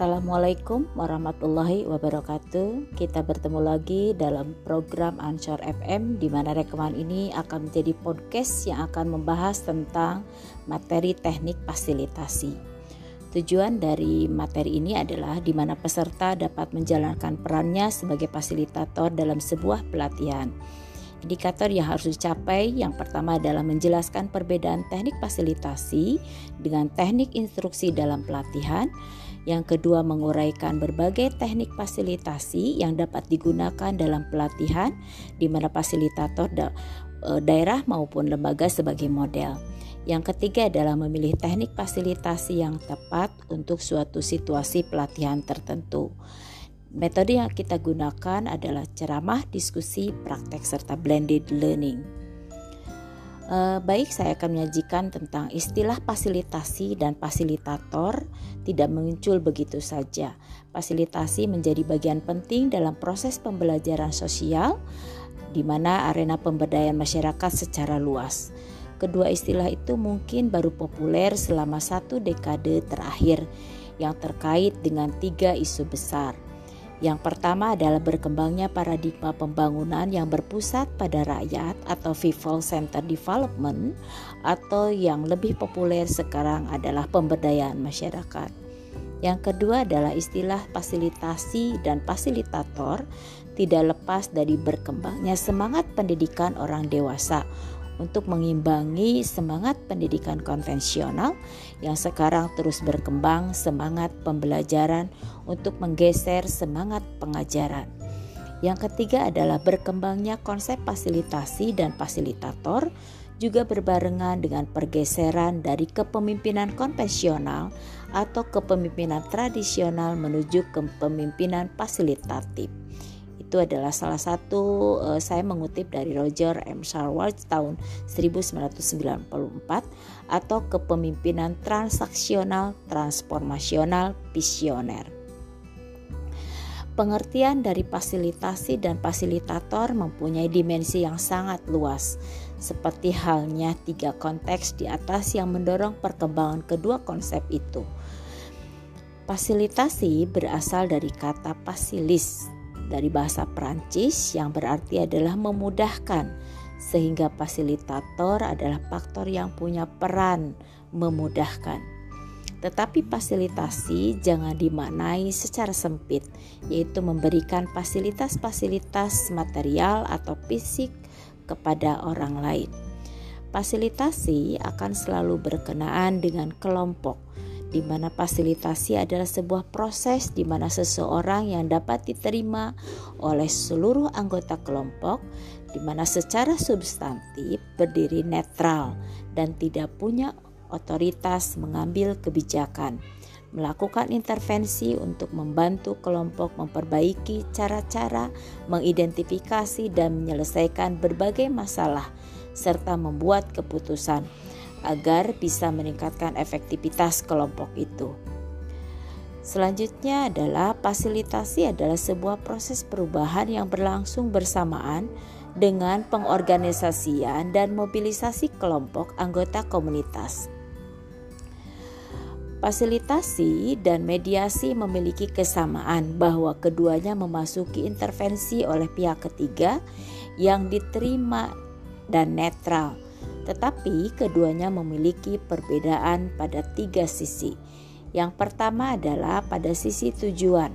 Assalamualaikum warahmatullahi wabarakatuh. Kita bertemu lagi dalam program Ansor FM di mana rekaman ini akan menjadi podcast yang akan membahas tentang materi teknik fasilitasi. Tujuan dari materi ini adalah di mana peserta dapat menjalankan perannya sebagai fasilitator dalam sebuah pelatihan. Indikator yang harus dicapai yang pertama adalah menjelaskan perbedaan teknik fasilitasi dengan teknik instruksi dalam pelatihan. Yang kedua, menguraikan berbagai teknik fasilitasi yang dapat digunakan dalam pelatihan, di mana fasilitator da e, daerah maupun lembaga sebagai model. Yang ketiga adalah memilih teknik fasilitasi yang tepat untuk suatu situasi pelatihan tertentu. Metode yang kita gunakan adalah ceramah, diskusi, praktek, serta blended learning. Uh, baik, saya akan menyajikan tentang istilah fasilitasi dan fasilitator tidak muncul begitu saja. Fasilitasi menjadi bagian penting dalam proses pembelajaran sosial di mana arena pemberdayaan masyarakat secara luas. Kedua istilah itu mungkin baru populer selama satu dekade terakhir yang terkait dengan tiga isu besar – yang pertama adalah berkembangnya paradigma pembangunan yang berpusat pada rakyat atau people center development atau yang lebih populer sekarang adalah pemberdayaan masyarakat. Yang kedua adalah istilah fasilitasi dan fasilitator tidak lepas dari berkembangnya semangat pendidikan orang dewasa untuk mengimbangi semangat pendidikan konvensional yang sekarang terus berkembang semangat pembelajaran untuk menggeser semangat pengajaran. Yang ketiga adalah berkembangnya konsep fasilitasi dan fasilitator juga berbarengan dengan pergeseran dari kepemimpinan konvensional atau kepemimpinan tradisional menuju kepemimpinan fasilitatif itu adalah salah satu uh, saya mengutip dari Roger M. Sharward tahun 1994 atau kepemimpinan transaksional transformasional visioner. Pengertian dari fasilitasi dan fasilitator mempunyai dimensi yang sangat luas, seperti halnya tiga konteks di atas yang mendorong perkembangan kedua konsep itu. Fasilitasi berasal dari kata fasilis dari bahasa Perancis yang berarti adalah memudahkan, sehingga fasilitator adalah faktor yang punya peran memudahkan. Tetapi fasilitasi jangan dimaknai secara sempit, yaitu memberikan fasilitas-fasilitas material atau fisik kepada orang lain. Fasilitasi akan selalu berkenaan dengan kelompok, di mana fasilitasi adalah sebuah proses di mana seseorang yang dapat diterima oleh seluruh anggota kelompok di mana secara substantif berdiri netral dan tidak punya otoritas mengambil kebijakan melakukan intervensi untuk membantu kelompok memperbaiki cara-cara mengidentifikasi dan menyelesaikan berbagai masalah serta membuat keputusan agar bisa meningkatkan efektivitas kelompok itu. Selanjutnya adalah fasilitasi adalah sebuah proses perubahan yang berlangsung bersamaan dengan pengorganisasian dan mobilisasi kelompok anggota komunitas. Fasilitasi dan mediasi memiliki kesamaan bahwa keduanya memasuki intervensi oleh pihak ketiga yang diterima dan netral tetapi keduanya memiliki perbedaan pada tiga sisi. Yang pertama adalah pada sisi tujuan.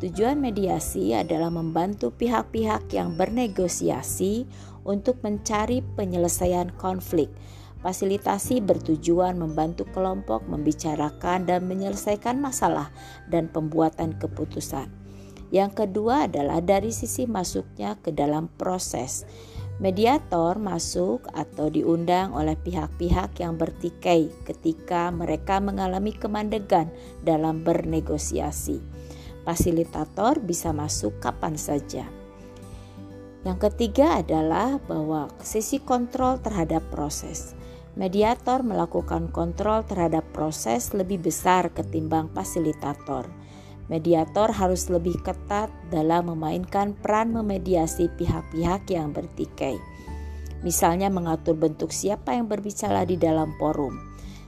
Tujuan mediasi adalah membantu pihak-pihak yang bernegosiasi untuk mencari penyelesaian konflik. Fasilitasi bertujuan membantu kelompok membicarakan dan menyelesaikan masalah dan pembuatan keputusan. Yang kedua adalah dari sisi masuknya ke dalam proses. Mediator masuk atau diundang oleh pihak-pihak yang bertikai ketika mereka mengalami kemandegan dalam bernegosiasi. Fasilitator bisa masuk kapan saja. Yang ketiga adalah bahwa sisi kontrol terhadap proses. Mediator melakukan kontrol terhadap proses lebih besar ketimbang fasilitator Mediator harus lebih ketat dalam memainkan peran memediasi pihak-pihak yang bertikai. Misalnya mengatur bentuk siapa yang berbicara di dalam forum.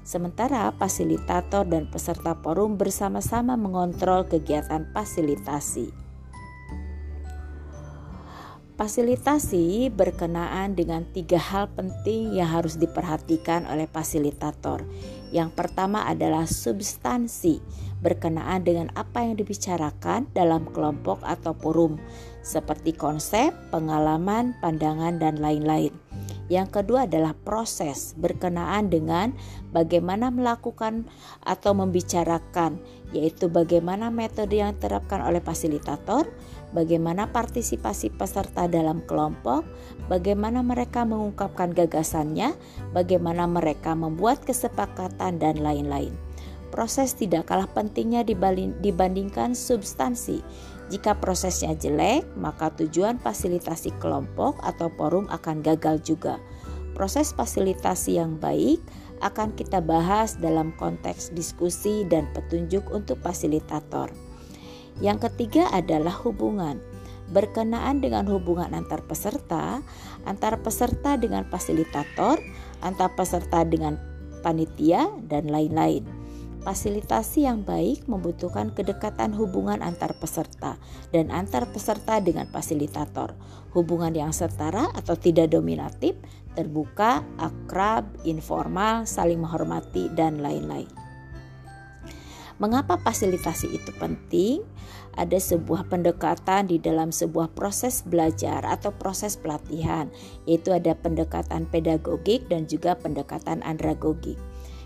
Sementara fasilitator dan peserta forum bersama-sama mengontrol kegiatan fasilitasi. Fasilitasi berkenaan dengan tiga hal penting yang harus diperhatikan oleh fasilitator. Yang pertama adalah substansi, berkenaan dengan apa yang dibicarakan dalam kelompok atau forum, seperti konsep, pengalaman, pandangan, dan lain-lain. Yang kedua adalah proses berkenaan dengan bagaimana melakukan atau membicarakan, yaitu bagaimana metode yang diterapkan oleh fasilitator, bagaimana partisipasi peserta dalam kelompok, bagaimana mereka mengungkapkan gagasannya, bagaimana mereka membuat kesepakatan, dan lain-lain. Proses tidak kalah pentingnya dibandingkan substansi. Jika prosesnya jelek, maka tujuan fasilitasi kelompok atau forum akan gagal juga. Proses fasilitasi yang baik akan kita bahas dalam konteks diskusi dan petunjuk untuk fasilitator. Yang ketiga adalah hubungan. Berkenaan dengan hubungan antar peserta, antar peserta dengan fasilitator, antar peserta dengan panitia, dan lain-lain. Fasilitasi yang baik membutuhkan kedekatan hubungan antar peserta dan antar peserta dengan fasilitator. Hubungan yang setara atau tidak dominatif, terbuka, akrab, informal, saling menghormati, dan lain-lain. Mengapa fasilitasi itu penting? Ada sebuah pendekatan di dalam sebuah proses belajar atau proses pelatihan, yaitu ada pendekatan pedagogik dan juga pendekatan andragogik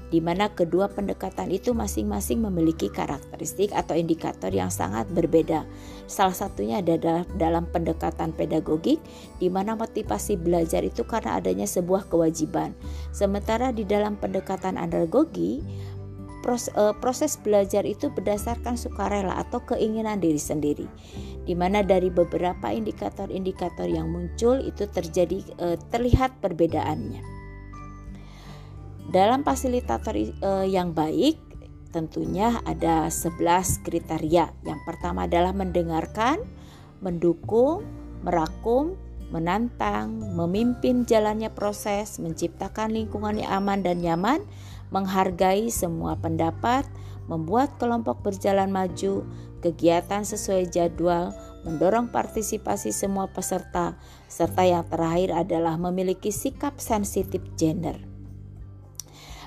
di mana kedua pendekatan itu masing-masing memiliki karakteristik atau indikator yang sangat berbeda. Salah satunya adalah dalam pendekatan pedagogik, di mana motivasi belajar itu karena adanya sebuah kewajiban. Sementara di dalam pendekatan andragogi, eh, proses belajar itu berdasarkan sukarela atau keinginan diri sendiri di mana dari beberapa indikator-indikator yang muncul itu terjadi eh, terlihat perbedaannya. Dalam fasilitator uh, yang baik tentunya ada 11 kriteria. Yang pertama adalah mendengarkan, mendukung, merakum, menantang, memimpin jalannya proses, menciptakan lingkungan yang aman dan nyaman, menghargai semua pendapat, membuat kelompok berjalan maju, kegiatan sesuai jadwal, mendorong partisipasi semua peserta, serta yang terakhir adalah memiliki sikap sensitif gender.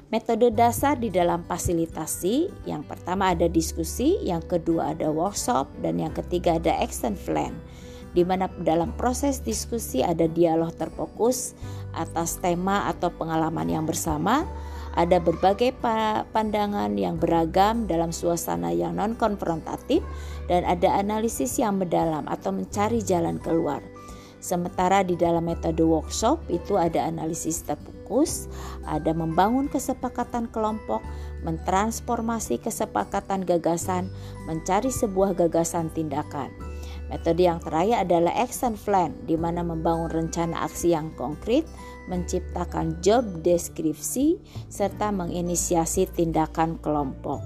Metode dasar di dalam fasilitasi, yang pertama ada diskusi, yang kedua ada workshop, dan yang ketiga ada action plan. Di mana dalam proses diskusi ada dialog terfokus atas tema atau pengalaman yang bersama, ada berbagai pandangan yang beragam dalam suasana yang non-konfrontatif, dan ada analisis yang mendalam atau mencari jalan keluar. Sementara di dalam metode workshop itu ada analisis terfokus, ada membangun kesepakatan kelompok, mentransformasi kesepakatan gagasan, mencari sebuah gagasan tindakan. Metode yang terakhir adalah action plan, di mana membangun rencana aksi yang konkret, menciptakan job deskripsi, serta menginisiasi tindakan kelompok.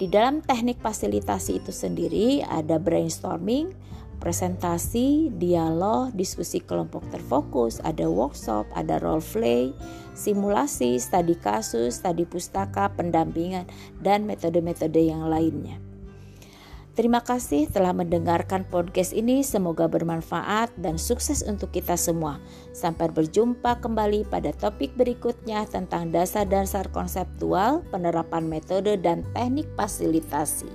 Di dalam teknik fasilitasi itu sendiri ada brainstorming, presentasi, dialog, diskusi kelompok terfokus, ada workshop, ada role play, simulasi, studi kasus, studi pustaka, pendampingan, dan metode-metode yang lainnya. Terima kasih telah mendengarkan podcast ini. Semoga bermanfaat dan sukses untuk kita semua. Sampai berjumpa kembali pada topik berikutnya tentang dasar-dasar konseptual, penerapan metode, dan teknik fasilitasi.